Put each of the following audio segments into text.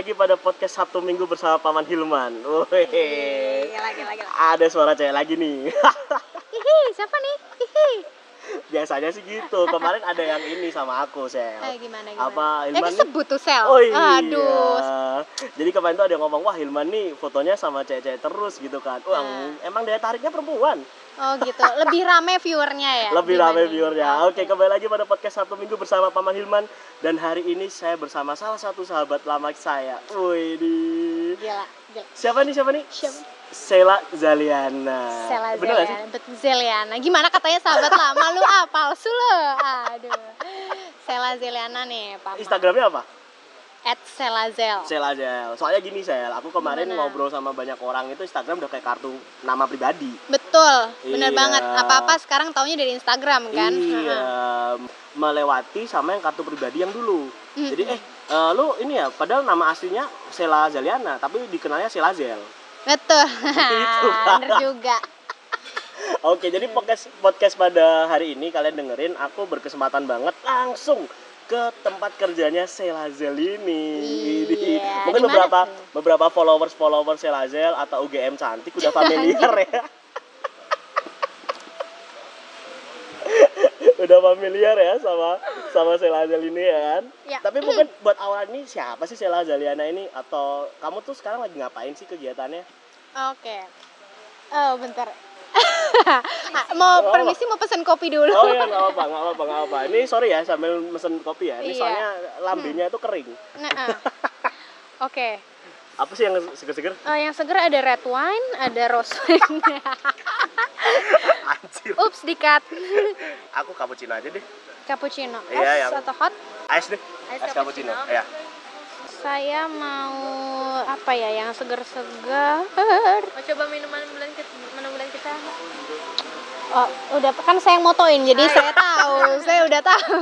lagi pada podcast Sabtu Minggu bersama Paman Hilman. Gila, gila, gila. ada suara cewek lagi nih. Hihi, siapa nih? Hihi. Biasanya sih gitu. Kemarin ada yang ini sama aku, Sel. Eh, gimana, gimana? Apa Hilman nih? kesebut tuh, Sel. Oh iya. Aduh. Jadi kemarin tuh ada yang ngomong, wah Hilman nih fotonya sama cewek-cewek terus gitu kan. Wah, Nah. emang daya tariknya perempuan. Oh gitu. Lebih rame viewernya ya? Lebih rame viewernya. Oke, kembali lagi pada podcast Sabtu Minggu bersama Paman Hilman. Dan hari ini saya bersama salah satu sahabat lama saya. Wih, di Gila, gila. siapa nih? Siapa nih? Siapa? Sela Zaliana. Sela Bener? Zeliana, betul Zeliana. Gimana katanya sahabat lama lu ah palsu lo. Aduh. Sela Zeliana nih, Pak. Instagramnya apa? At Selazel. Sel Zel. Soalnya gini Sel, aku kemarin Gimana? ngobrol sama banyak orang itu Instagram udah kayak kartu nama pribadi. Betul, bener Iya. banget. Apa-apa sekarang taunya dari Instagram kan? Iya, melewati sama yang kartu pribadi yang dulu. Mm-mm. Jadi eh eh, lu ini ya, padahal nama aslinya Sela Zaliana, tapi dikenalnya Sela Zel. Betul. Kak. Bener juga. Oke, jadi podcast podcast pada hari ini kalian dengerin aku berkesempatan banget langsung ke tempat kerjanya Selazel ini. Iya, Mungkin beberapa tuh? beberapa followers followers Selazel atau UGM cantik udah familiar ya. Udah familiar ya sama sama ini ya kan. Ya. Tapi mungkin buat awal ini siapa sih Sela Zaliana ini atau kamu tuh sekarang lagi ngapain sih kegiatannya? Oke. Oh, bentar. Mau Oh, permisi mau pesen kopi dulu. Oh iya nggak apa nggak apa nggak apa. Ini sorry ya sambil mesen kopi ya. Ini Iya. soalnya lambenya itu kering. Nah, ah. Oke. Apa sih yang seger-seger? Oh, yang seger ada red wine, ada rose wine. Ups, dikat. Aku cappuccino aja deh. Cappuccino. Es Iya, yang- atau hot? Ice deh. Ice Es cappuccino. cappuccino. Ya. Saya mau apa ya yang seger-seger. Mau coba minuman bulan kita, menu bulan kita? Oh, udah kan saya yang motoin jadi saya tahu. saya udah tahu.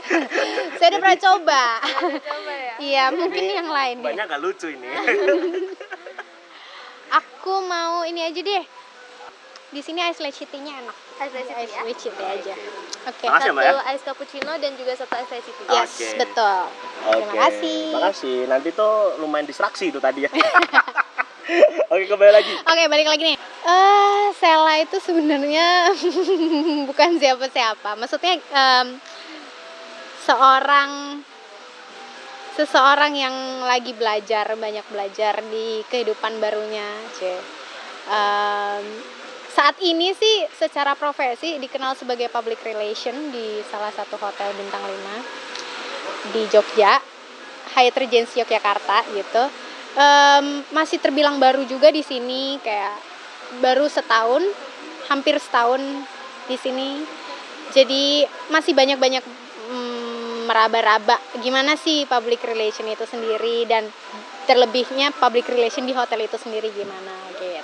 saya udah pernah coba. coba ya. Iya, mungkin yang lain ya. Banyak gak lucu ini. Aku mau ini aja deh. Di sini ice latte-nya enak. Ice latte Ice ya. latte aja. Oke. Makasih ya, Mbak, Satu ya. ice cappuccino dan juga satu ice latte. Yes, Oke. betul. Terima Oke. kasih. Makasih. Nanti tuh lumayan distraksi itu tadi ya. Oke, kembali lagi. Oke, balik lagi nih. Eh, Sela itu sebenarnya bukan siapa-siapa. Maksudnya em, seorang seseorang yang lagi belajar, banyak belajar di kehidupan barunya, C. Em, saat ini sih secara profesi dikenal sebagai public relation di salah satu hotel bintang 5 di Jogja, Hyatt Regency Yogyakarta gitu. Em, masih terbilang baru juga di sini kayak baru setahun hampir setahun di sini jadi masih banyak-banyak mm, meraba-raba gimana sih public relation itu sendiri dan terlebihnya public relation di hotel itu sendiri gimana gitu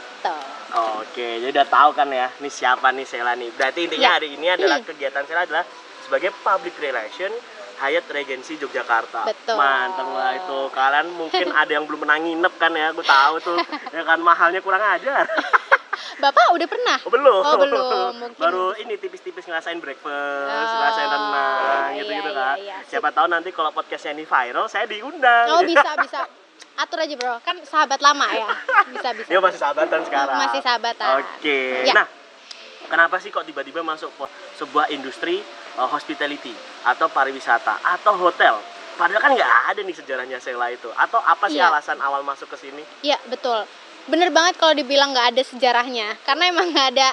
Oke, jadi udah tahu kan ya, ini siapa nih Sela nih. Berarti intinya Ya. hari ini adalah kegiatan Sela adalah sebagai public relation Hyatt Regency Yogyakarta. Betul. Manteng lah itu. Kalian mungkin ada yang belum pernah nginep kan ya, aku tahu tuh. ya kan mahalnya kurang aja. bapak udah pernah Oh, belum. Oh, belum. Mungkin- Baru ini tipis-tipis ngerasain breakfast, Oh, ngerasain renang iya, gitu-gitu iya, kan. iya. Siapa tahu nanti kalau podcastnya ini viral, saya diundang. oh bisa bisa atur aja bro kan sahabat lama ya bisa bisa Ya masih sahabatan sekarang. Masih sahabatan. Oke. Ya. Nah, kenapa sih kok tiba-tiba masuk sebuah industri uh, hospitality atau pariwisata atau hotel? Padahal kan nggak ada nih sejarahnya Sela itu. Atau apa sih Iya. alasan awal masuk ke sini? Iya betul. Bener banget kalau dibilang nggak ada sejarahnya, karena emang nggak ada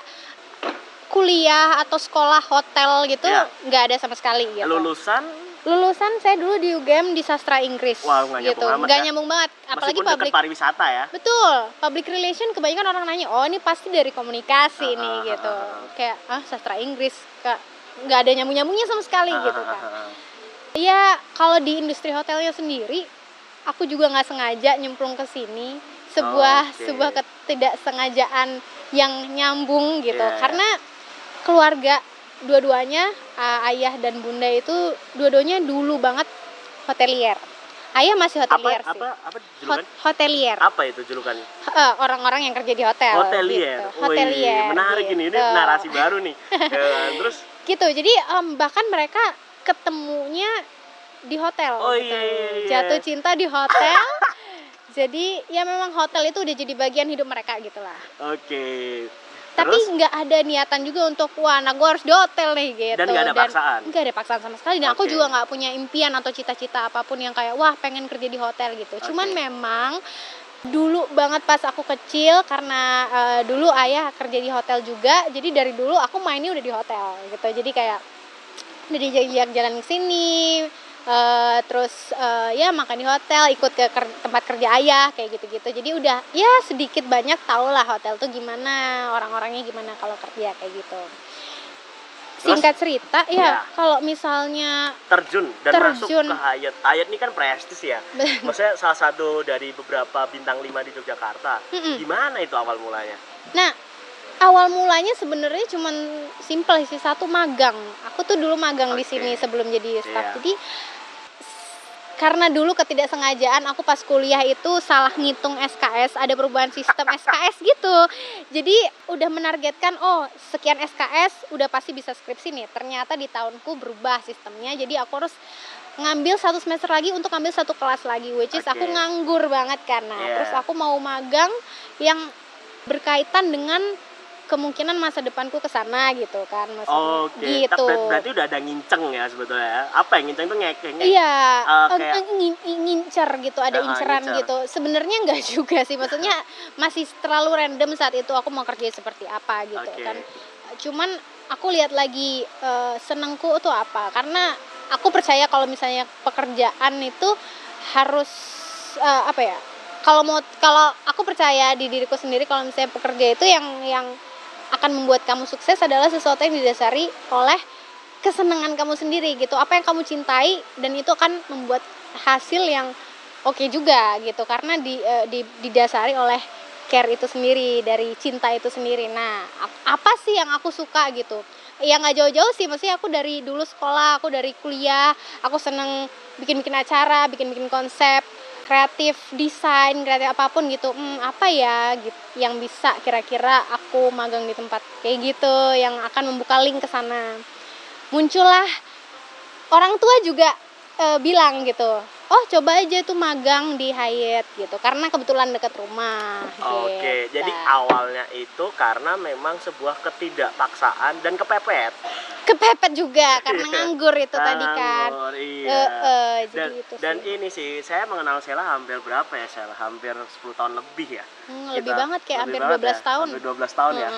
kuliah atau sekolah hotel gitu, Iya. nggak ada sama sekali gitu. Lulusan Lulusan saya dulu di UGM di sastra Inggris, Wah, nggak nyambung gitu. Nggak ya. nyambung banget, apalagi meskipun public. pariwisata ya. Betul, public relation kebanyakan orang nanya, oh ini pasti dari komunikasi Ah, nih ah, gitu. ah, ah. Kayak ah sastra Inggris, kak nggak ada nyambung nyambungnya sama sekali Ah, gitu kan. Iya, kalau di industri hotelnya sendiri, aku juga nggak sengaja nyemplung ke sini. Sebuah Oke. sebuah ketidaksengajaan yang nyambung gitu. Iya. Karena keluarga dua-duanya uh, ayah dan bunda itu dua-duanya dulu banget hotelier. Ayah masih Apa hotelier sih. apa apa Hot- hotelier. Apa itu julukannya? Eh, orang-orang yang kerja di hotel. Hotelier. Gitu. Wih, Hotelier. menarik ini. Ini gitu. narasi baru nih. Kan? Terus gitu jadi em, bahkan mereka ketemunya di hotel Oh, gitu. iya, iya, iya. jatuh cinta di hotel jadi ya memang hotel itu udah jadi bagian hidup mereka gitu lah Oke. Tapi nggak ada niatan juga untuk wah nah gue harus di hotel nih gitu Dan nggak ada paksaan? nggak ada paksaan sama sekali dan aku Oke. juga nggak punya impian atau cita-cita apa pun yang kayak wah pengen kerja di hotel gitu cuman Oke. memang dulu banget pas aku kecil karena eh, dulu ayah kerja di hotel juga jadi dari dulu aku mainnya udah di hotel gitu jadi kayak udah diajak jalan ke sini eh, terus eh, ya makan di hotel ikut ke ker- tempat kerja ayah kayak gitu-gitu jadi udah ya sedikit banyak tau lah hotel tuh gimana orang-orangnya gimana kalau kerja kayak gitu singkat cerita Ya. ya kalau misalnya terjun dan masuk Terjun. ke Hayat. Hayat ini kan prestis ya. Maksudnya salah satu dari beberapa bintang 5 di Yogyakarta. Mm-mm. Gimana itu awal mulanya? Nah, awal mulanya sebenarnya cuman simple sih satu magang. Aku tuh dulu magang di Oke. sini sebelum jadi staff. Iya. Jadi karena dulu ketidaksengajaan aku pas kuliah itu salah ngitung SKS, ada perubahan sistem SKS gitu. Jadi udah menargetkan oh sekian SKS udah pasti bisa skripsi nih. Ternyata di tahunku berubah sistemnya. Jadi aku harus ngambil satu semester lagi untuk ngambil satu kelas lagi which is aku Oke. nganggur banget karena Iya. terus aku mau magang yang berkaitan dengan kemungkinan masa depanku ke sana gitu kan maksudnya Oke. gitu Ber- Berarti udah ada nginceng ya sebetulnya. ya. Apa yang nginceng tuh ngekeh ngek. iya eh, kayak- ngin- ngin- ngincer gitu ada Ah, inceran ngincer. gitu sebenarnya enggak juga sih maksudnya masih terlalu random saat itu aku mau kerja seperti apa gitu Oke. kan cuman aku lihat lagi eh, senengku tuh apa karena aku percaya kalau misalnya pekerjaan itu harus eh, apa ya kalau mau kalau aku percaya di diriku sendiri kalau misalnya pekerja itu yang yang akan membuat kamu sukses adalah sesuatu yang didasari oleh kesenangan kamu sendiri gitu. Apa yang kamu cintai dan itu akan membuat hasil yang oke juga gitu. Karena di, eh, di didasari oleh care itu sendiri dari cinta itu sendiri. Nah ap- apa sih yang aku suka gitu? Ya nggak jauh-jauh sih. Maksudnya aku dari dulu sekolah aku dari kuliah aku seneng bikin-bikin acara bikin-bikin konsep kreatif desain kreatif apa pun gitu hmm, apa ya gitu yang bisa kira-kira aku magang di tempat kayak gitu yang akan membuka link ke sana. Muncullah orang tua juga eh, bilang gitu oh coba aja tuh magang di Hyatt gitu. Karena kebetulan deket rumah Oke, gitu. jadi awalnya itu karena memang sebuah ketidakpaksaan dan kepepet. kepepet juga karena nganggur itu tadi kan. Iya. Eh, jadi dan, itu dan ini sih saya mengenal Sela hampir berapa ya Sela hampir 10 tahun lebih ya. Hmm, lebih banget kayak lebih hampir banget 12 ya, tahun. hampir 12 tahun ya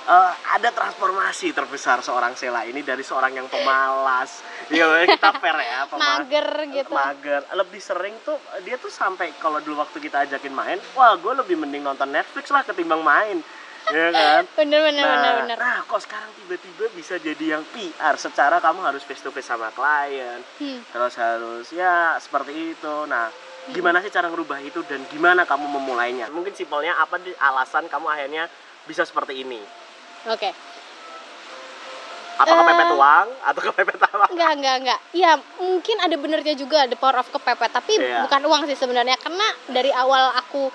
Eh, ada transformasi terbesar seorang Sela ini dari seorang yang pemalas. Ya kita fair ya pemalas. Mager gitu. Mager. Lebih sering tuh dia tuh sampai kalau dulu waktu kita ajakin main wah gue lebih mending nonton Netflix lah ketimbang main. Ya kan? Bener bener nah, bener bener. nah kok sekarang tiba-tiba bisa jadi yang PR secara kamu harus face to face sama klien. Hmm. terus harus ya seperti itu. Nah gimana sih cara ngerubah itu dan gimana kamu memulainya? Mungkin simpelnya apa di alasan kamu akhirnya bisa seperti ini oke apa Eh. kepepet uang atau kepepet apa Enggak, enggak, enggak. Ya, mungkin ada benernya juga the power of kepepet, tapi Iya. bukan uang sih sebenarnya karena dari awal aku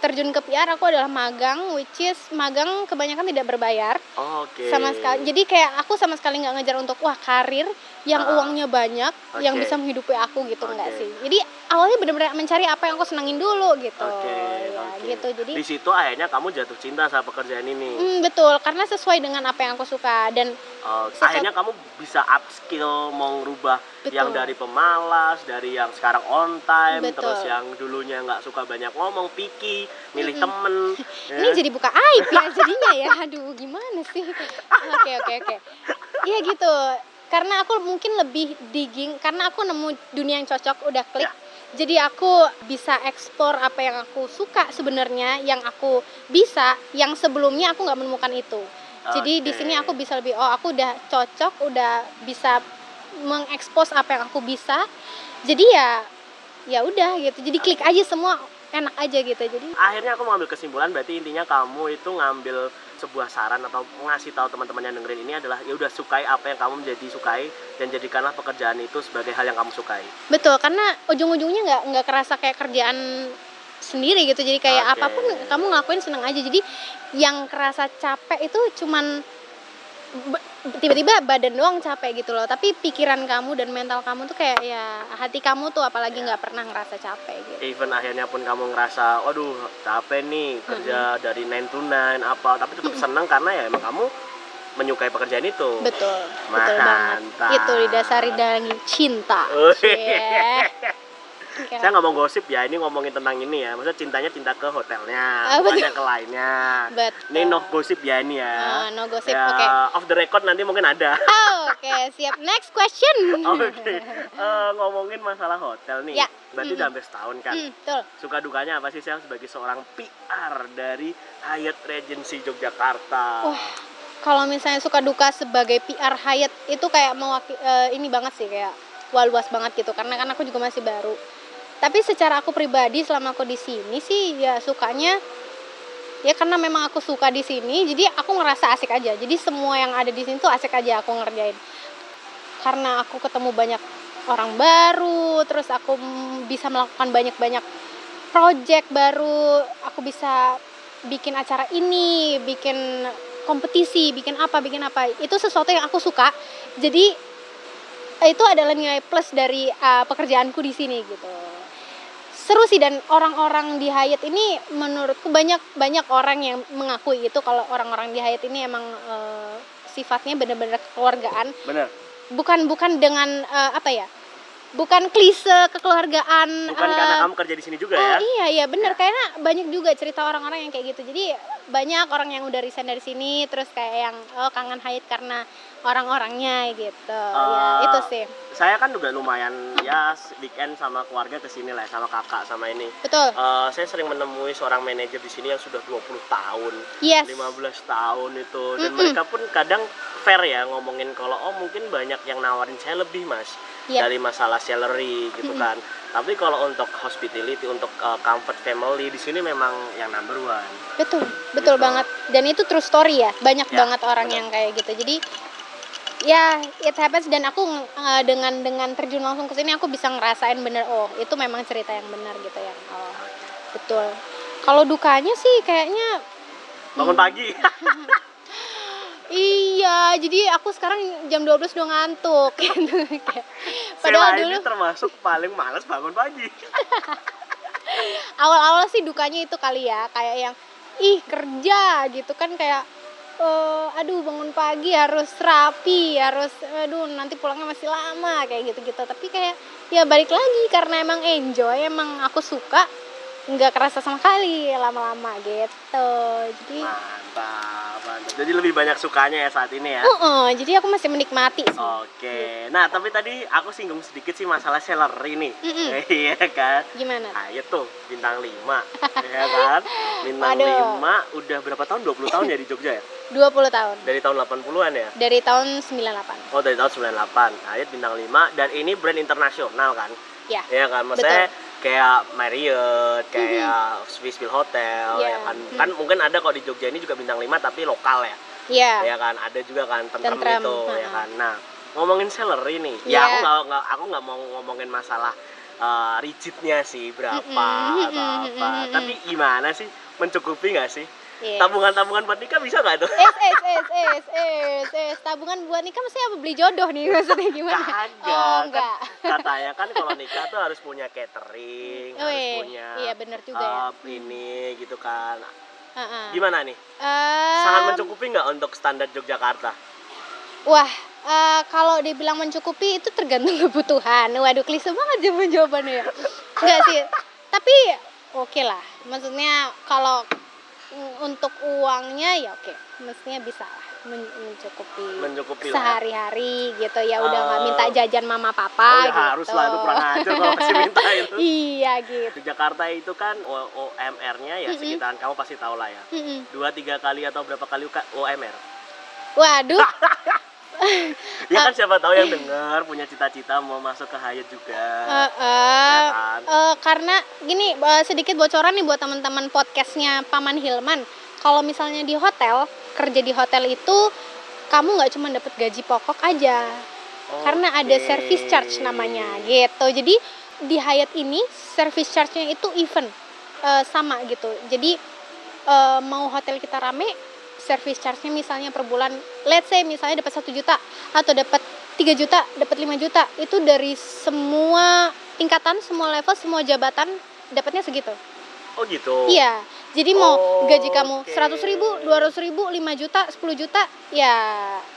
terjun ke PR aku adalah magang which is magang kebanyakan tidak berbayar oke sama sekali. Jadi kayak aku sama sekali nggak ngejar untuk wah karir yang Ah. uangnya banyak yang Oke. bisa menghidupi aku gitu enggak Oke. sih. Jadi awalnya bener-bener mencari apa yang aku senengin dulu gitu. Oke, ya, oke. gitu. Jadi di situ akhirnya kamu jatuh cinta sama pekerjaan ini hmm, betul karena sesuai dengan apa yang aku suka dan Oh, Sesuatu- akhirnya kamu bisa upskill mau ngerubah Betul. yang dari pemalas dari yang sekarang on time Betul. terus yang dulunya nggak suka banyak ngomong picky milih Mm-mm. temen Ini ya. jadi buka aib ya jadinya ya. Aduh, gimana sih? Oke, oke, oke. Iya gitu. Karena aku mungkin lebih digging karena aku nemu dunia yang cocok udah klik. Ya. Jadi aku bisa ekspor apa yang aku suka sebenarnya, yang aku bisa, yang sebelumnya aku nggak menemukan itu. Jadi di sini aku bisa lebih oh aku udah cocok, udah bisa mengekspos apa yang aku bisa. Jadi ya ya udah gitu. Jadi klik aja semua enak aja gitu. Jadi akhirnya aku mengambil kesimpulan berarti intinya kamu itu ngambil sebuah saran atau ngasih tahu teman-teman yang dengerin ini adalah ya udah sukai apa yang kamu menjadi sukai dan jadikanlah pekerjaan itu sebagai hal yang kamu sukai Betul, karena ujung-ujungnya nggak nggak kerasa kayak kerjaan sendiri gitu. Jadi kayak Oke. apa pun kamu ngelakuin seneng aja. Jadi yang kerasa capek itu cuman tiba-tiba badan doang capek gitu loh. Tapi pikiran kamu dan mental kamu tuh kayak ya hati kamu tuh apalagi nggak pernah ngerasa capek gitu. Even akhirnya pun kamu ngerasa waduh capek nih kerja dari 9 to 9 apa. Tapi tetap senang karena ya emang kamu menyukai pekerjaan itu. Betul betul banget. Itu didasari dengan cinta. Oh, Cie. saya nggak mau gosip ya ini ngomongin tentang ini ya. Maksudnya cintanya cinta ke hotelnya Ah, bukannya ke lainnya. Betul. ini no gosip ya ini ya. Ah, no gosip, Ya, oke. off the record nanti mungkin ada. Oh, oke siap. Next question. Oke Eh, ngomongin masalah hotel nih. Ya. berarti udah hampir setahun kan? Hmm, betul. Suka dukanya apa sih Sel sebagai seorang PR dari Hyatt Regency Yogyakarta? Wah, kalau misalnya suka duka sebagai PR Hyatt itu kayak mewaki- eh, ini banget sih kayak wah luas banget gitu. Karena kan aku juga masih baru. Tapi secara aku pribadi selama aku di sini sih ya sukanya ya karena memang aku suka di sini jadi aku ngerasa asik aja. Jadi semua yang ada di sini tuh asik aja aku ngerjain. Karena aku ketemu banyak orang baru, terus aku bisa melakukan banyak-banyak project baru, aku bisa bikin acara ini, bikin kompetisi, bikin apa, bikin apa. Itu sesuatu yang aku suka. Jadi itu adalah nilai plus dari uh, pekerjaanku di sini gitu. Seru sih dan orang-orang di Hyatt ini menurutku banyak banyak orang yang mengakui itu kalau orang-orang di Hyatt ini emang eh, sifatnya benar-benar kekeluargaan. Bener bukan bukan dengan eh, apa ya bukan klise kekeluargaan bukan eh, karena kamu kerja di sini juga oh, ya? iya iya bener karena banyak juga cerita orang-orang yang kayak gitu. Jadi banyak orang yang udah resign dari sini terus kayak yang oh kangen Hyatt karena orang-orangnya gitu ya Ah. itu sih saya kan juga lumayan ya weekend sama keluarga ke sini lah sama kakak sama ini betul Eh, saya sering menemui seorang manajer di sini yang sudah 20 tahun yes 15 tahun itu dan Mm-mm. mereka pun kadang fair ya ngomongin kalau oh mungkin banyak yang nawarin saya lebih mas Iya. dari masalah salary gitu kan tapi kalau untuk hospitality untuk uh, comfort family di sini memang yang number one betul betul Gitu. banget dan itu true story ya banyak Ya, banget orang benar. yang kayak gitu jadi ya it happens dan aku uh, dengan dengan terjun langsung ke sini aku bisa ngerasain bener oh itu memang cerita yang benar gitu ya. Oh betul. Kalau dukanya sih kayaknya bangun pagi. Iya jadi aku sekarang jam 12 udah ngantuk gitu. Sela padahal ini dulu termasuk paling males bangun pagi. Awal-awal sih dukanya itu kali ya kayak yang ih kerja gitu kan kayak eh, aduh bangun pagi harus rapi harus aduh nanti pulangnya masih lama kayak gitu-gitu tapi kayak ya balik lagi karena emang enjoy emang aku suka nggak kerasa sama kali lama-lama gitu jadi mantap mantap jadi lebih banyak sukanya ya saat ini ya uh-uh, jadi aku masih menikmati sih Oke, nah tapi tadi aku singgung sedikit sih masalah salary nih, Mm-mm. iya kan? gimana Ayo tuh bintang 5 ya kan? Bintang Waduh. 5 udah berapa tahun? 20 tahun ya di Jogja ya? 20 tahun. Dari tahun 80-an ya? dari tahun 98 Oh dari tahun 98 Ayat bintang 5 dan ini brand internasional kan? ya Iya kan? Maksudnya kayak Marriott, kayak Swissville Hotel Iya. ya kan? Kan mungkin ada kok di Jogja ini juga bintang 5 tapi lokal ya? Ya ya kan? Ada juga kan tentrem, Tentrem, itu ya ha-ha. kan? Nah ngomongin salary nih. Iya. ya aku nggak aku nggak mau ngomongin masalah eh, rigidnya sih berapa Mm-mm, atau apa mm-mm, tapi gimana sih? Mencukupi nggak sih Yes. tabungan-tabungan buat nikah bisa nggak tuh? Es es es es es es. Tabungan buat nikah mesti apa? Beli jodoh nih maksudnya gimana? Kagak, oh kan enggak katanya kan kalau nikah tuh harus punya catering harus Weh, punya iya bener juga ya. eh, ini gitu kan. Heeh. gimana nih? Em, sangat mencukupi nggak untuk standar Yogyakarta? Wah eh, kalau dibilang mencukupi itu tergantung kebutuhan. Waduh klise banget jawaban jawabannya ya. Enggak sih tapi oke lah. Maksudnya kalau untuk uangnya ya oke mestinya bisa lah men- mencukupi mencukupi ya. sehari-hari gitu ya udah nggak Eh, minta jajan mama oh, papa ya gitu harus lah itu kurang ajar kalau masih minta itu iya gitu Di Jakarta itu kan OMR-nya ya Mm-mm. sekitaran kamu pasti tahu lah ya. Mm-mm. Dua tiga kali atau berapa kali OMR? waduh Ya kan siapa tahu yang dengar punya cita-cita mau masuk ke Hyatt juga. Eh, ya eh, kan? eh, karena gini eh, sedikit bocoran nih buat teman-teman podcastnya Paman Hilman. Kalau misalnya di hotel kerja di hotel itu kamu nggak cuma dapat gaji pokok aja. Karena ada service charge namanya gitu. Jadi di Hyatt ini service charge-nya itu even eh, sama gitu. Jadi eh, mau hotel kita rame service charge-nya misalnya per bulan let's say misalnya dapat satu juta atau dapat 3 juta dapat 5 juta itu dari semua tingkatan semua level semua jabatan dapatnya segitu Oh gitu. iya jadi mau Oh, gaji kamu oke. 100 ribu 200 ribu 5 juta 10 juta ya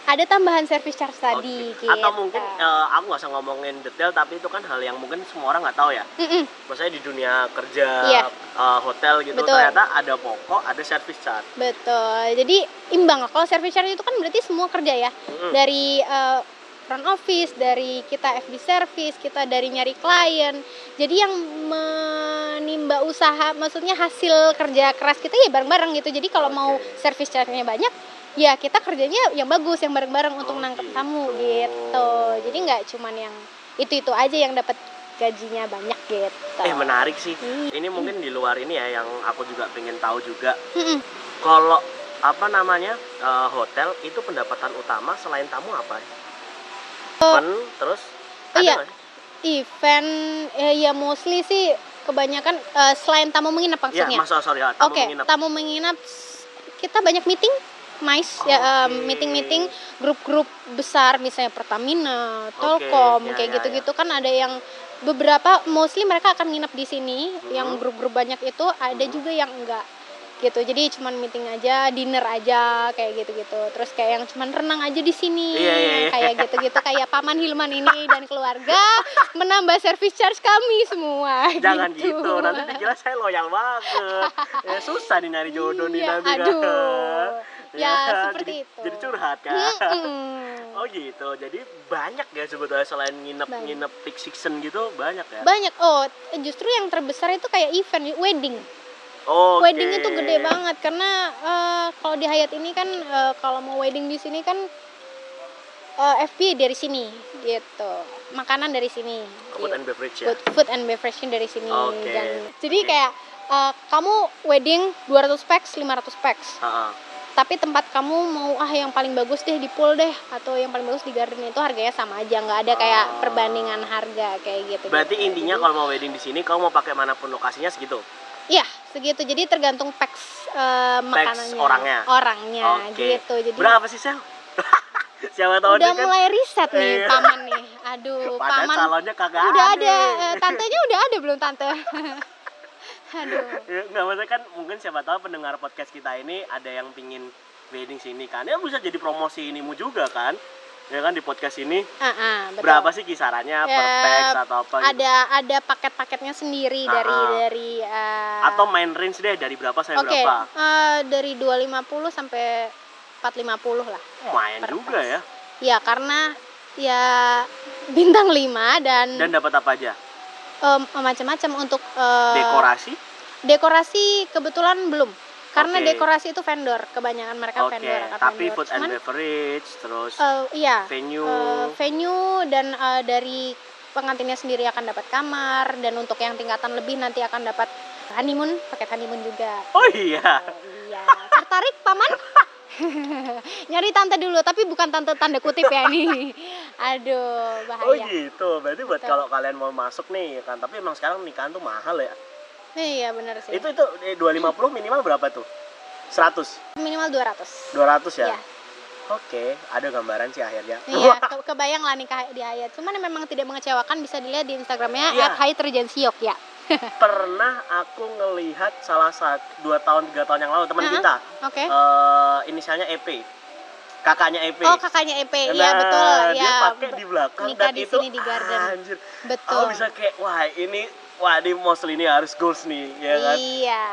ada tambahan service charge tadi Oke. gitu Atau mungkin eh, aku nggak usah ngomongin detail tapi itu kan hal yang mungkin semua orang nggak tahu ya. Mm-mm. Maksudnya di dunia kerja Iya. Eh, hotel gitu Betul. ternyata ada pokok, ada service charge. Betul. Jadi imbang. Kalau service charge itu kan berarti semua kerja ya. Mm-mm. Dari eh, front office, dari kita FB service, kita dari nyari klien. Jadi yang menimba usaha, maksudnya hasil kerja keras kita ya bareng-bareng gitu. Jadi kalau mau Oke. service charge-nya banyak, ya kita kerjanya yang bagus, yang bareng-bareng untuk Oh, nangkep gitu. tamu gitu. Jadi nggak cuman yang itu-itu aja yang dapat gajinya banyak gitu. Eh menarik sih. Hmm. Ini mungkin di luar ini ya yang aku juga pengen tahu juga. Mm-mm. Kalau apa namanya eh, hotel itu pendapatan utama selain tamu apa? Event, terus ada Oh. iya. event eh, ya mostly sih kebanyakan eh, selain tamu menginap Iya, maksudnya. masa sorry ya, tamu Oke, menginap. tamu menginap kita banyak meeting, mais ya Oke. meeting-meeting grup-grup besar misalnya Pertamina, Telkom ya, kayak ya, gitu-gitu kan ada yang beberapa mostly mereka akan nginep di sini, yang Mhm. grup-grup banyak itu ada juga yang enggak gitu jadi cuman meeting aja dinner aja kayak gitu-gitu terus kayak yang cuman renang aja di sini Iya, iya, iya. kayak gitu-gitu kayak paman Hilman ini dan keluarga menambah service charge kami semua Jangan gitu. nanti dikira saya loyal banget. Ya, susah nih nyari jodoh nih Iya, nanti kan. aduh. Ya, seperti jadi, itu. Jadi curhat kan. Mm-mm. Oh gitu. Jadi banyak ya sebetulnya selain nginep Banyak. nginep peak season gitu banyak ya. banyak oh justru yang terbesar itu kayak event wedding Oh. wedding itu gede banget karena eh, kalau di Hyatt ini kan eh, kalau mau wedding di sini kan eh, FB dari sini gitu makanan dari sini Food gitu. and beverage ya. food, food and beverage dari sini Oke. dan jadi Oke. kayak eh, kamu wedding 200 packs 500 packs Ha-ha. Tapi tempat kamu mau ah yang paling bagus deh di pool deh atau yang paling bagus di garden itu harganya sama aja nggak ada kayak Oh. perbandingan harga kayak gitu Berarti intinya kalau mau wedding di sini kamu mau pakai mana pun lokasinya segitu. iya segitu jadi tergantung packs eh, makanannya orangnya. orangnya Oke. gitu jadi Berapa sih sel? Siapa tahu udah dia kan. mulai riset nih Iya. paman nih aduh Padahal paman kagak udah ada eh, tantenya udah ada belum tante aduh. Ya, nggak maksudnya kan mungkin siapa tahu pendengar podcast kita ini ada yang pingin wedding sini kan. Ya bisa jadi promosi inimu juga kan. Ya kan di podcast ini. Ah, ah, betul. berapa sih kisarannya? Per Ya, atau apa gitu? ada ada paket-paketnya sendiri Ah, dari ah. dari eh, atau main range deh dari berapa sampai Oke, berapa? eh, dari 250 sampai 450 lah. lumayan per juga ya. Ya, karena ya bintang 5 dan, dan dapat apa aja? Em, macam-macam untuk eh, dekorasi dekorasi kebetulan belum. Karena Oke. dekorasi itu vendor, kebanyakan mereka oke vendor akan tapi vendor. food and beverage terus eh, iya, venue eh, venue dan eh, dari pengantinnya sendiri akan dapat kamar dan untuk yang tingkatan lebih nanti akan dapat honeymoon, paket honeymoon juga. oh iya Oh, iya. Tertarik paman? Nyari tante dulu, tapi bukan tante tanda kutip ya ini. Aduh, bahaya. oh gitu berarti buat kalau kalian mau masuk nih kan tapi emang sekarang nikahan tuh mahal ya Iya, benar sih. itu itu eh, 250 minimal berapa tuh 100 Minimal 200. 200 ya Iya. Oke, ada gambaran sih akhirnya. Iya, ke- kebayang lah nikah di Hayat. Cuman memang tidak mengecewakan bisa dilihat di Instagramnya Iya. at Hayat Regency Yogya. Pernah aku ngelihat salah satu dua tahun tiga tahun yang lalu teman Ah, kita, Oke. eh, inisialnya EP, kakaknya EP. Oh, kakaknya EP. Iya, Nah, betul. Dia Ya, pakai di belakang nikah dan di itu sini di garden. anjir. betul. Aku bisa kayak wah ini wah di Mosul ini harus goals nih, ya kan? Iya.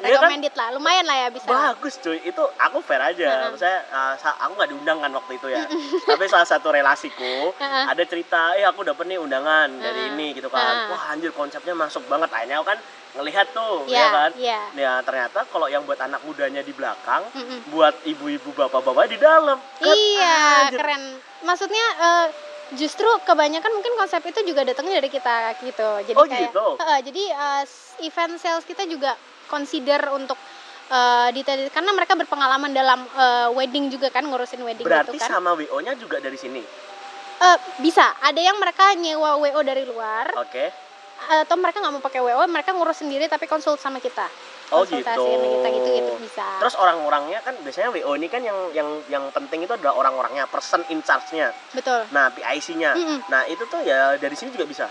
Iya kan? Recommended lah. Lumayan lah ya bisa. Bagus cuy, itu aku fair aja. Heeh. Maksudnya uh, sa- aku nggak diundang kan waktu itu ya. Tapi salah satu relasiku ada cerita, eh aku dapet nih undangan dari ini gitu kan. Wah anjir konsepnya masuk banget. Akhirnya aku kan ngelihat tuh, Iya, ya kan. iya. Ya ternyata kalau yang buat anak mudanya di belakang, Mm-mm. buat ibu-ibu bapak-bapak di dalam. Kan, Iya, anjir. keren. Maksudnya eh, justru kebanyakan mungkin konsep itu juga datangnya dari kita gitu. Jadi Oh, kayak gitu? Heeh, jadi s- event sales kita juga consider untuk eh, detail karena mereka berpengalaman dalam eh, wedding juga kan ngurusin wedding Berarti gitu kan. sama WO-nya juga dari sini. Eh, bisa, ada yang mereka nyewa WO dari luar Oke. atau mereka nggak mau pakai WO, mereka ngurus sendiri tapi konsul sama kita. Oh, konsultasi gitu. sama kita gitu gitu bisa Terus orang-orangnya kan biasanya WO ini kan yang yang yang penting itu adalah orang-orangnya, person in charge-nya. betul Nah, PIC-nya. Mm-mm. Nah, itu tuh ya dari sini juga bisa.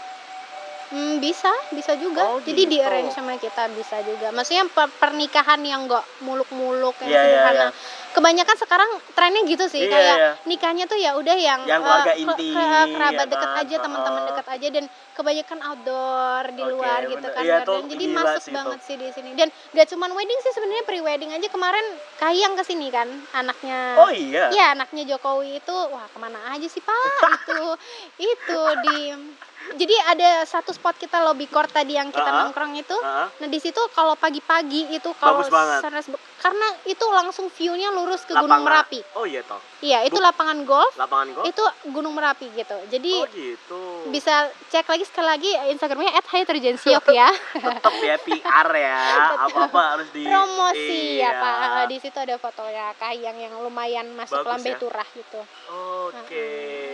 Hmm, bisa, bisa juga. Oh, Jadi di gitu. arrange sama kita bisa juga. Maksudnya per- pernikahan yang enggak muluk-muluk yang Iya, iya, sederhana. iya. Kebanyakan sekarang trennya gitu sih, Iya, kayak iya. nikahnya tuh ya udah yang, Yang eh, keluarga ke- inti, ke- kerabat ya dekat kan? aja, teman-teman dekat aja dan kebanyakan outdoor di Oke, luar gitu bener. kan. Iya, Dan tuh jadi masuk sih itu. banget sih di sini. Dan gak cuman wedding sih sebenarnya pre-wedding aja kemarin Kahiyang ke sini kan, anaknya Oh iya. Iya anaknya Jokowi itu wah ke mana aja sih pak itu itu di jadi ada satu spot kita lobby court tadi yang kita Ah. nongkrong itu Heeh. nah di situ kalau pagi-pagi itu kalau sunrise karena itu langsung view-nya lurus ke Gunung Lapangan- Merapi Oh iya toh. iya itu Bu- lapangan golf Lapangan golf. itu Gunung Merapi gitu jadi Oh gitu. bisa cek lagi sekali lagi Instagramnya @hyaturgensiok ya Tetap ya PR ya. Apa-apa harus di promosi ya Iya. pak Eh, di situ ada fotonya Kahiyang yang lumayan masuk Bagus lambe ya. turah gitu Oke.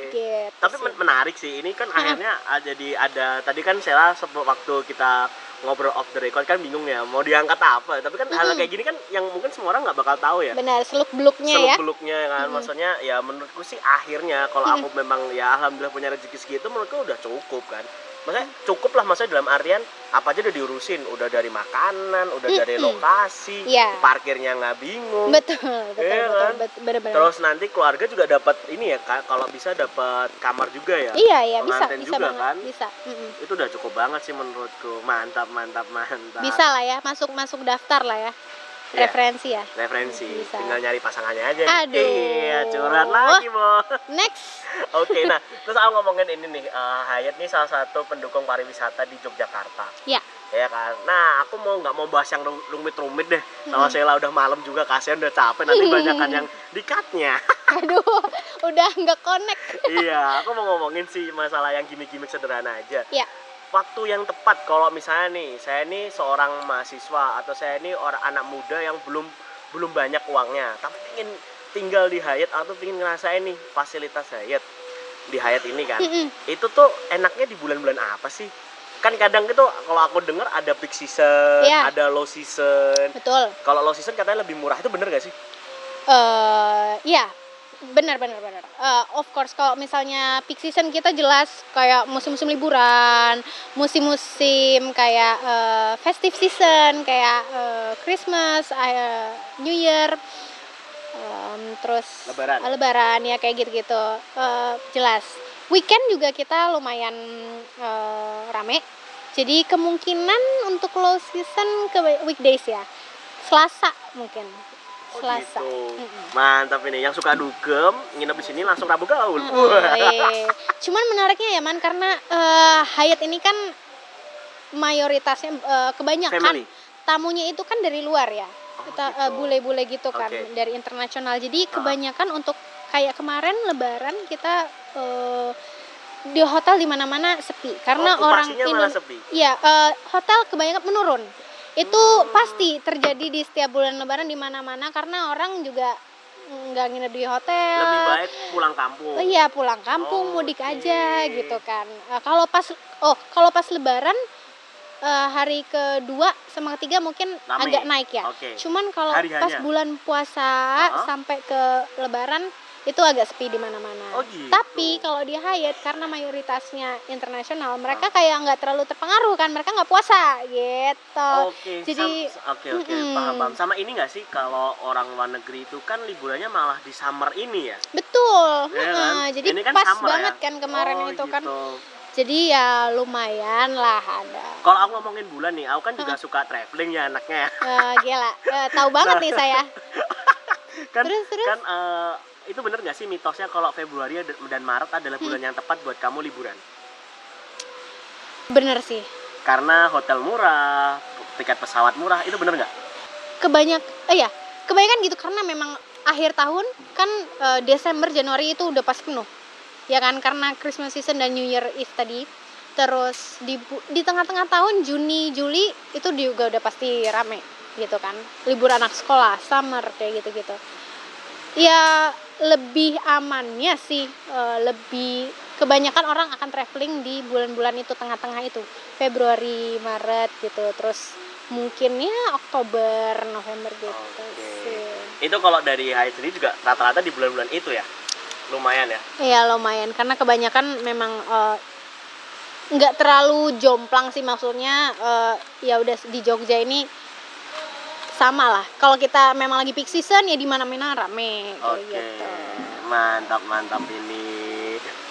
gitu Tapi sih. men- menarik sih. Ini kan akhirnya jadi ada tadi kan Sela waktu kita ngobrol off the record kan bingung ya mau diangkat apa. Tapi kan hal Mm-mm. kayak gini kan yang mungkin semua orang nggak bakal tahu ya. benar seluk beluknya ya seluk beluknya kan Mm-mm. maksudnya ya menurutku sih akhirnya kalau Mm-mm. aku memang ya alhamdulillah punya rezeki segitu menurutku udah cukup kan maksudnya cukup lah maksudnya dalam artian apa aja udah diurusin udah dari makanan udah dari lokasi Iya. parkirnya nggak bingung betul betul Iya betul, kan? betul benar-benar terus nanti keluarga juga dapat ini ya Kak, kalau bisa dapat kamar juga ya iya iya bisa bisa juga banget kan? bisa Mm-mm. itu udah cukup banget sih menurutku mantap mantap mantap bisa lah ya masuk masuk daftar lah ya Iya. referensi ya referensi Bisa. tinggal nyari pasangannya aja Aduh. iya curhat lagi bo next Oke, nah terus aku ngomongin ini nih, eh, Hayat nih salah satu pendukung pariwisata di Yogyakarta. ya Ya kan. Nah, aku mau nggak mau bahas yang ru- rumit-rumit deh. Sama Sheila udah malam juga, kasihan udah capek. Nanti banyak kan yang dikatnya. aduh udah nggak connect iya, aku mau ngomongin sih masalah yang gimmick-gimmick sederhana aja. ya Waktu yang tepat kalau misalnya nih, saya nih seorang mahasiswa atau saya nih orang anak muda yang belum belum banyak uangnya, tapi ingin tinggal di Hayat atau ingin ngerasain nih fasilitas Hayat di Hayat ini kan. Itu tuh enaknya di bulan-bulan apa sih? Kan kadang itu kalau aku dengar ada peak season, Iya. ada low season. betul Kalau low season katanya lebih murah, itu bener gak sih? eh ya benar benar benar. Eh, of course kalau misalnya peak season kita jelas kayak musim-musim liburan musim-musim kayak eh, festive season kayak eh, Christmas eh, New Year em, terus Lebaran. lebaran ya kayak gitu-gitu. Eh, jelas. Weekend juga kita lumayan eh, rame. Jadi kemungkinan untuk low season ke weekdays ya. Selasa mungkin Selasa gitu. Mantap ini. Yang suka dugem, nginep di sini langsung Rabu gaul. Mm, iya. Cuman menariknya ya man karena eh, Hyatt ini kan mayoritasnya eh, kebanyakan Family. tamunya itu kan dari luar ya. Oh, Kita gitu. eh, bule-bule gitu kan Oke. dari internasional. Jadi Ah. kebanyakan untuk kayak kemarin lebaran kita eh, di hotel di mana-mana sepi karena Oh, orang sepi. Iya, eh, hotel kebanyakan menurun. Itu pasti terjadi di setiap bulan lebaran di mana-mana karena orang juga nggak nginep di hotel. Lebih baik pulang kampung. Oh iya pulang kampung Oh, mudik oke. aja gitu kan. Eh, kalau pas oh kalau pas lebaran eh, hari kedua sama ketiga mungkin Rame. agak naik ya. Oke. Cuman kalau pas bulan puasa Ha-ha. sampai ke lebaran itu agak sepi di mana-mana. Oh, gitu. Tapi kalau di Hyatt karena mayoritasnya internasional, mereka kayak nggak terlalu terpengaruh kan, mereka nggak puasa gitu. Oke, jadi- sam- oke oke Mm-mm. paham paham. Sama ini nggak sih kalau orang luar negeri itu kan liburannya malah di summer ini ya? Betul. Iya kan? heeh. Jadi Ini kan pas summer banget ya? kan kemarin Oh, itu kan. gitu. Jadi ya lumayan lah ada. Kalau aku ngomongin bulan nih, aku kan juga suka traveling ya anaknya ya. Eh, gila, Eh, tahu banget nih saya. kan Terus, terus? kan eh, itu bener nggak sih mitosnya kalau Februari dan Maret adalah Hmm. bulan yang tepat buat kamu liburan? Bener sih. Karena hotel murah, tiket pesawat murah, itu bener nggak? Kebanyak, eh ya, kebanyakan gitu karena memang akhir tahun kan eh, Desember Januari itu udah pas penuh. Ya kan karena Christmas season dan New Year Eve tadi. Terus di di tengah-tengah tahun Juni Juli itu juga udah pasti rame gitu kan. Libur anak sekolah, summer kayak gitu-gitu. Ya lebih amannya sih eh, lebih kebanyakan orang akan traveling di bulan-bulan itu tengah-tengah itu Februari Maret gitu terus mungkin ya Oktober November gitu Oke. sih Itu kalau dari Hayat sendiri juga rata-rata di bulan-bulan itu ya. Lumayan ya. Iya lumayan karena kebanyakan memang eh, nggak terlalu jomplang sih maksudnya eh, ya udah di Jogja ini sama lah. Kalau kita memang lagi peak season ya di mana-mana rame kayak Oke. gitu. Mantap, mantap ini.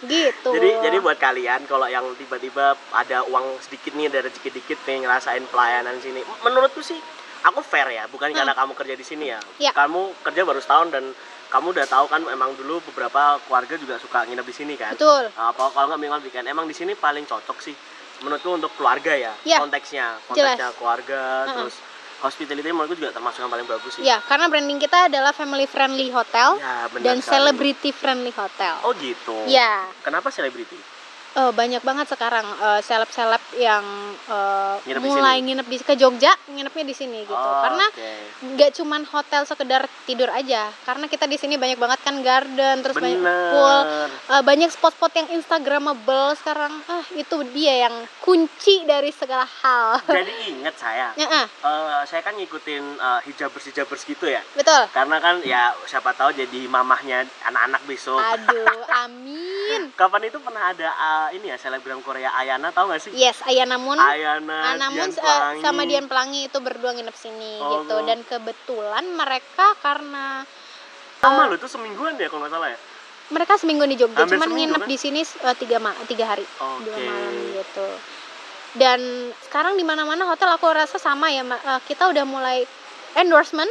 Gitu. Jadi jadi buat kalian kalau yang tiba-tiba ada uang sedikit nih ada rezeki dikit nih ngerasain pelayanan sini. Menurutku sih aku fair ya, bukan karena kamu kerja di sini ya. Hmm. Iya. Kamu kerja baru setahun dan kamu udah tahu kan emang dulu beberapa keluarga juga suka nginep di sini kan. Betul. apa kalau nggak mingguan weekend emang di sini paling cocok sih menurutku untuk keluarga ya Iya. konteksnya Jelas. konteksnya keluarga Mm-mm. terus hospitality menurutku juga termasuk yang paling bagus sih Ya, karena branding kita adalah family friendly hotel Ya, dan sekali. celebrity friendly hotel. oh gitu Ya, kenapa selebriti eh, banyak banget sekarang eh, seleb-seleb yang eh, Nginep di mulai sini? nginep di ke Jogja, nginepnya di sini gitu. Oh, karena nggak cuman hotel sekedar tidur aja karena kita di sini banyak banget kan garden terus banyak bener. pool eh, banyak spot-spot yang instagramable sekarang. Ah itu dia yang kunci dari segala hal. Jadi inget saya ya, ah, eh, saya kan ngikutin eh, hijabers hijabers gitu ya. Betul. Karena kan ya siapa tahu jadi mamahnya anak-anak besok. Aduh amin. Kapan itu pernah ada eh, ini ya selebgram Korea Ayana tahu gak sih yes Ayana Moon Ayana namun Dian Pelangi. sama Dian Pelangi itu berdua nginep sini Oh. gitu dan kebetulan mereka karena lama loh itu semingguan ya kalau nggak salah ya mereka seminggu di Jogja Hampir cuman nginep kan? di sini eh, tiga ma tiga hari dua Oke. malam gitu dan sekarang di mana mana hotel aku rasa sama ya. Eh, kita udah mulai endorsement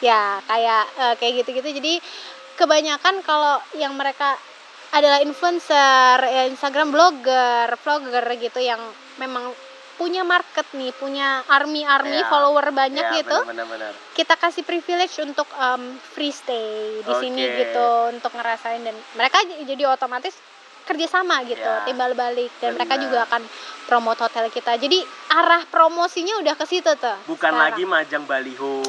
ya kayak eh, kayak gitu gitu jadi kebanyakan kalau yang mereka adalah influencer ya, Instagram blogger vlogger gitu yang memang punya market nih punya army army Ya. follower banyak Ya, gitu benar-benar kita kasih privilege untuk um, free stay di sini Oke. gitu untuk ngerasain dan mereka jadi otomatis kerjasama gitu Ya, timbal balik dan mereka benar. juga akan promote hotel kita jadi arah promosinya udah ke situ tuh bukan sekarang. lagi majang baliho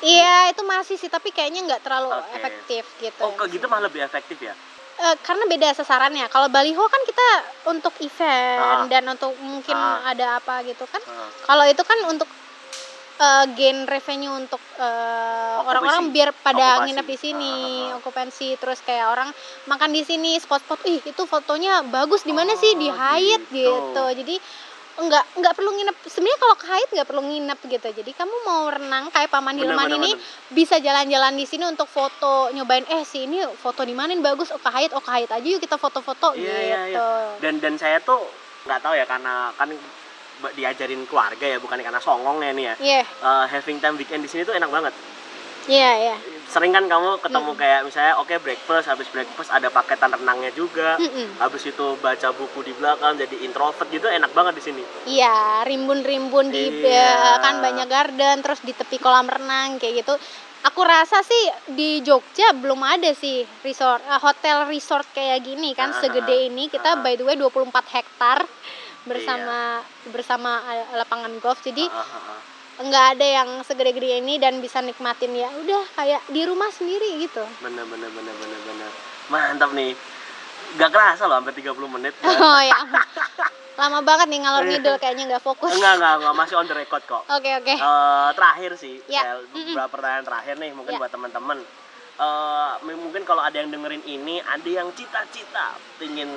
iya itu masih sih tapi kayaknya nggak terlalu Oke. efektif gitu oh kok gitu malah lebih efektif ya Eh, karena beda sasarannya kalau baliho kan kita untuk Ah. event dan untuk mungkin Ah. ada apa gitu kan Heeh. kalau itu kan untuk eh, gain revenue untuk Okupasi. orang-orang biar pada Okupasi. nginep di sini, Ah, ah, ah. okupansi terus kayak orang makan di sini, spot-spot, ih itu fotonya bagus di mana sih di Oh, Hyatt gitu. gitu. Jadi enggak enggak perlu nginep. Sebenarnya kalau ke Hyatt nggak perlu nginep gitu. Jadi kamu mau renang kayak Paman Bener, Hilman bener, ini bener. bisa jalan-jalan di sini untuk foto, nyobain eh sih ini foto di mana bagus, oh ke Hyatt, oh ke Hyatt aja yuk kita foto-foto Iya, gitu. iya, iya. dan dan saya tuh nggak tahu ya karena kan diajarin keluarga ya bukan karena songongnya nih ya Iya, Eh, having time weekend di sini tuh enak banget iya, iya. Sering kan kamu ketemu Mm. kayak misalnya oke breakfast habis breakfast ada paketan renangnya juga Mm-mm. habis itu baca buku di belakang jadi introvert gitu enak banget di sini Iya, rimbun-rimbun di Iya. eh, kan banyak garden, terus di tepi kolam renang kayak gitu. Aku rasa sih di Jogja belum ada sih resort eh, hotel resort kayak gini kan Ah, segede ini. Kita ah. by the way 24 hektar bersama bersama eh, lapangan golf. Jadi Ah, ah, ah. Nggak ada yang segede-gede ini dan bisa nikmatin ya udah kayak di rumah sendiri gitu. bener bener bener bener bener mantap nih Gak kerasa loh hampir 30 menit Oh ya. Lama banget nih ngalor ngidul kayaknya nggak fokus. enggak enggak enggak masih on the record kok Oke oke. Eh, terakhir sih, Ya. Beberapa pertanyaan terakhir nih mungkin Ya. buat teman-teman. Eh, m- mungkin kalau ada yang dengerin ini, ada yang cita-cita ingin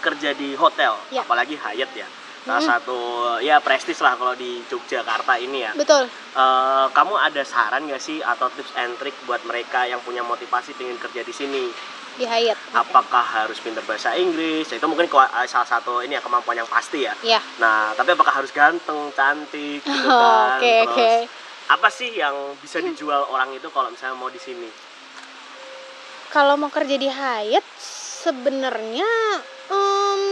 kerja di hotel, Ya. apalagi Hyatt ya. Salah Mm-mm. satu ya prestis lah kalau di Yogyakarta ini ya. Betul. Eh, kamu ada saran nggak sih atau tips and trick buat mereka yang punya motivasi ingin kerja di sini? Di Hyatt. Apakah harus pintar bahasa Inggris? Itu mungkin eh, salah satu ini ya kemampuan yang pasti ya. Ya. Nah, tapi apakah harus ganteng, cantik, gitu kan? Oke Terus, oke. apa sih yang bisa dijual orang itu kalau misalnya mau di sini? Kalau mau kerja di Hyatt sebenarnya em,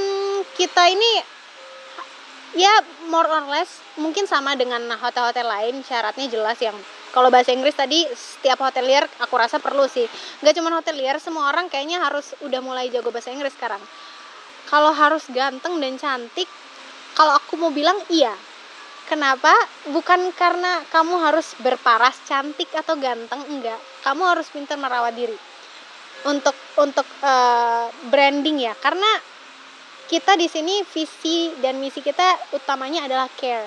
kita ini ya more or less mungkin sama dengan hotel-hotel lain syaratnya jelas yang kalau bahasa Inggris tadi setiap hotelier aku rasa perlu sih. Nggak cuma hotelier semua orang kayaknya harus udah mulai jago bahasa Inggris sekarang. Kalau harus ganteng dan cantik kalau aku mau bilang iya. Kenapa? Bukan karena kamu harus berparas cantik atau ganteng enggak. Kamu harus pintar merawat diri. Untuk untuk eh, branding ya. Karena kita di sini visi dan misi kita utamanya adalah care.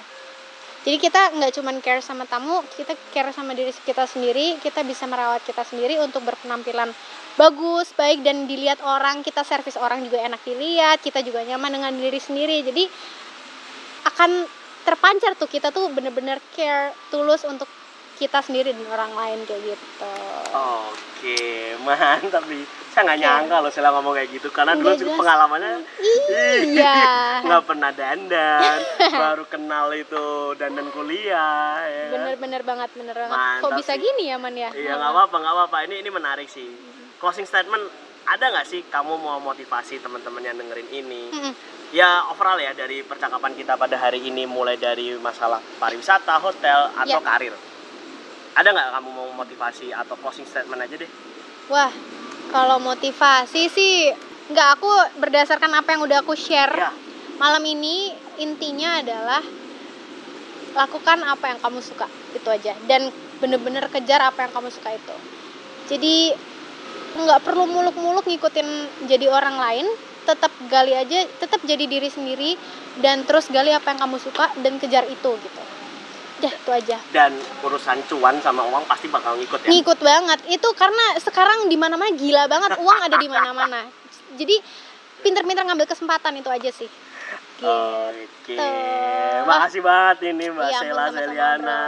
Jadi kita nggak cuman care sama tamu kita care sama diri kita sendiri kita bisa merawat kita sendiri untuk berpenampilan bagus baik dan dilihat orang kita servis orang juga enak dilihat kita juga nyaman dengan diri sendiri. Jadi akan terpancar tuh kita tuh bener-bener care tulus untuk kita sendiri dan orang lain kayak gitu. Oke, mantap nih. Saya nggak Oke. nyangka loh saya ngomong kayak gitu karena dulu pengalamannya iya nggak pernah dandan, baru kenal itu dandan kuliah. Ya. kan? bener-bener banget bener banget Mantap kok bisa sih. gini ya man ya Iya nggak apa-apa nggak apa-apa. Ini ini menarik sih. Closing statement ada nggak sih kamu mau motivasi teman-teman yang dengerin ini? Ya overall ya dari percakapan kita pada hari ini mulai dari masalah pariwisata, hotel atau Ya. karir. Ada nggak kamu mau motivasi atau closing statement aja deh? Wah, kalau motivasi sih nggak aku berdasarkan apa yang udah aku share Ya. malam ini intinya adalah lakukan apa yang kamu suka itu aja dan bener-bener kejar apa yang kamu suka itu. Jadi nggak perlu muluk-muluk ngikutin jadi orang lain, tetap gali aja, tetap jadi diri sendiri dan terus gali apa yang kamu suka dan kejar itu gitu. Udah itu aja. Dan urusan cuan sama uang pasti bakal ngikut ya. ngikut banget itu karena sekarang di mana mana gila banget uang ada di mana mana jadi pinter-pinter ngambil kesempatan itu aja sih gitu. Oke, makasih banget ini Mbak Iya, Sela Seliana.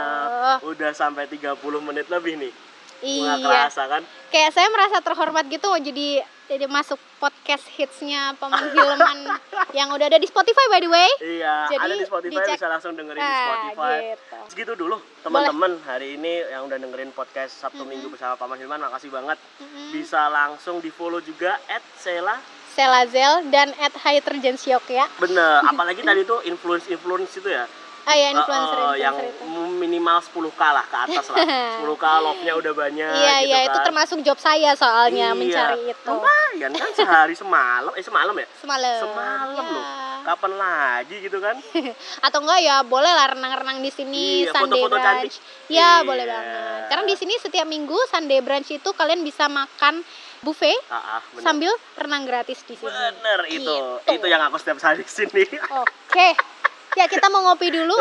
Udah sampai 30 menit lebih nih. Nggak iya kerasa kan? kayak saya merasa terhormat gitu jadi jadi masuk podcast hitsnya Paman Hilman yang udah ada di Spotify by the way Iya, Jadi, ada di Spotify dicek. bisa langsung dengerin di Ah, Spotify. gitu. Segitu dulu teman-teman hari ini yang udah dengerin podcast Sabtu Minggu bersama Paman Hilman. Makasih banget. Mm-mm. Bisa langsung di follow juga at Sela. Selazel dan at Hydrogensiok ya Bener, apalagi tadi tuh influence-influence itu ya. Ah ya influencer, eh, yang influencer itu minimal 10k lah ke atas lah 10k love-nya udah banyak iya gitu iya itu kan. termasuk job saya soalnya Iya. mencari itu lumayan kan sehari semalam eh semalam ya semalam semalam ya. loh kapan lagi gitu kan atau enggak ya boleh lah renang-renang di sini Iya, Sunday foto-foto cantik. brunch ya Iya. boleh banget karena di sini setiap minggu Sunday brunch itu kalian bisa makan buffet ah, ah, bener. sambil renang gratis di sini bener itu Gitu. itu yang aku setiap hari di sini oke ya kita mau ngopi dulu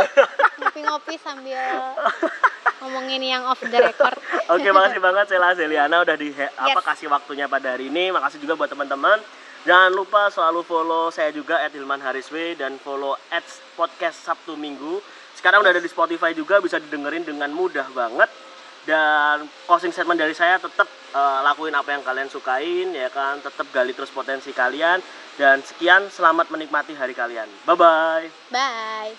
ngopi-ngopi sambil ngomongin yang off the record Oke, makasih banget Sela Zeliana udah di apa kasih waktunya pada hari ini. Makasih juga buat teman-teman. Jangan lupa selalu follow saya juga @hilman hariswe dan follow at podcast Sabtu Minggu. Sekarang udah ada di Spotify juga bisa didengerin dengan mudah banget. Dan closing statement dari saya tetap eh, lakuin apa yang kalian sukain ya kan, tetap gali terus potensi kalian dan sekian selamat menikmati hari kalian. Bye bye. bye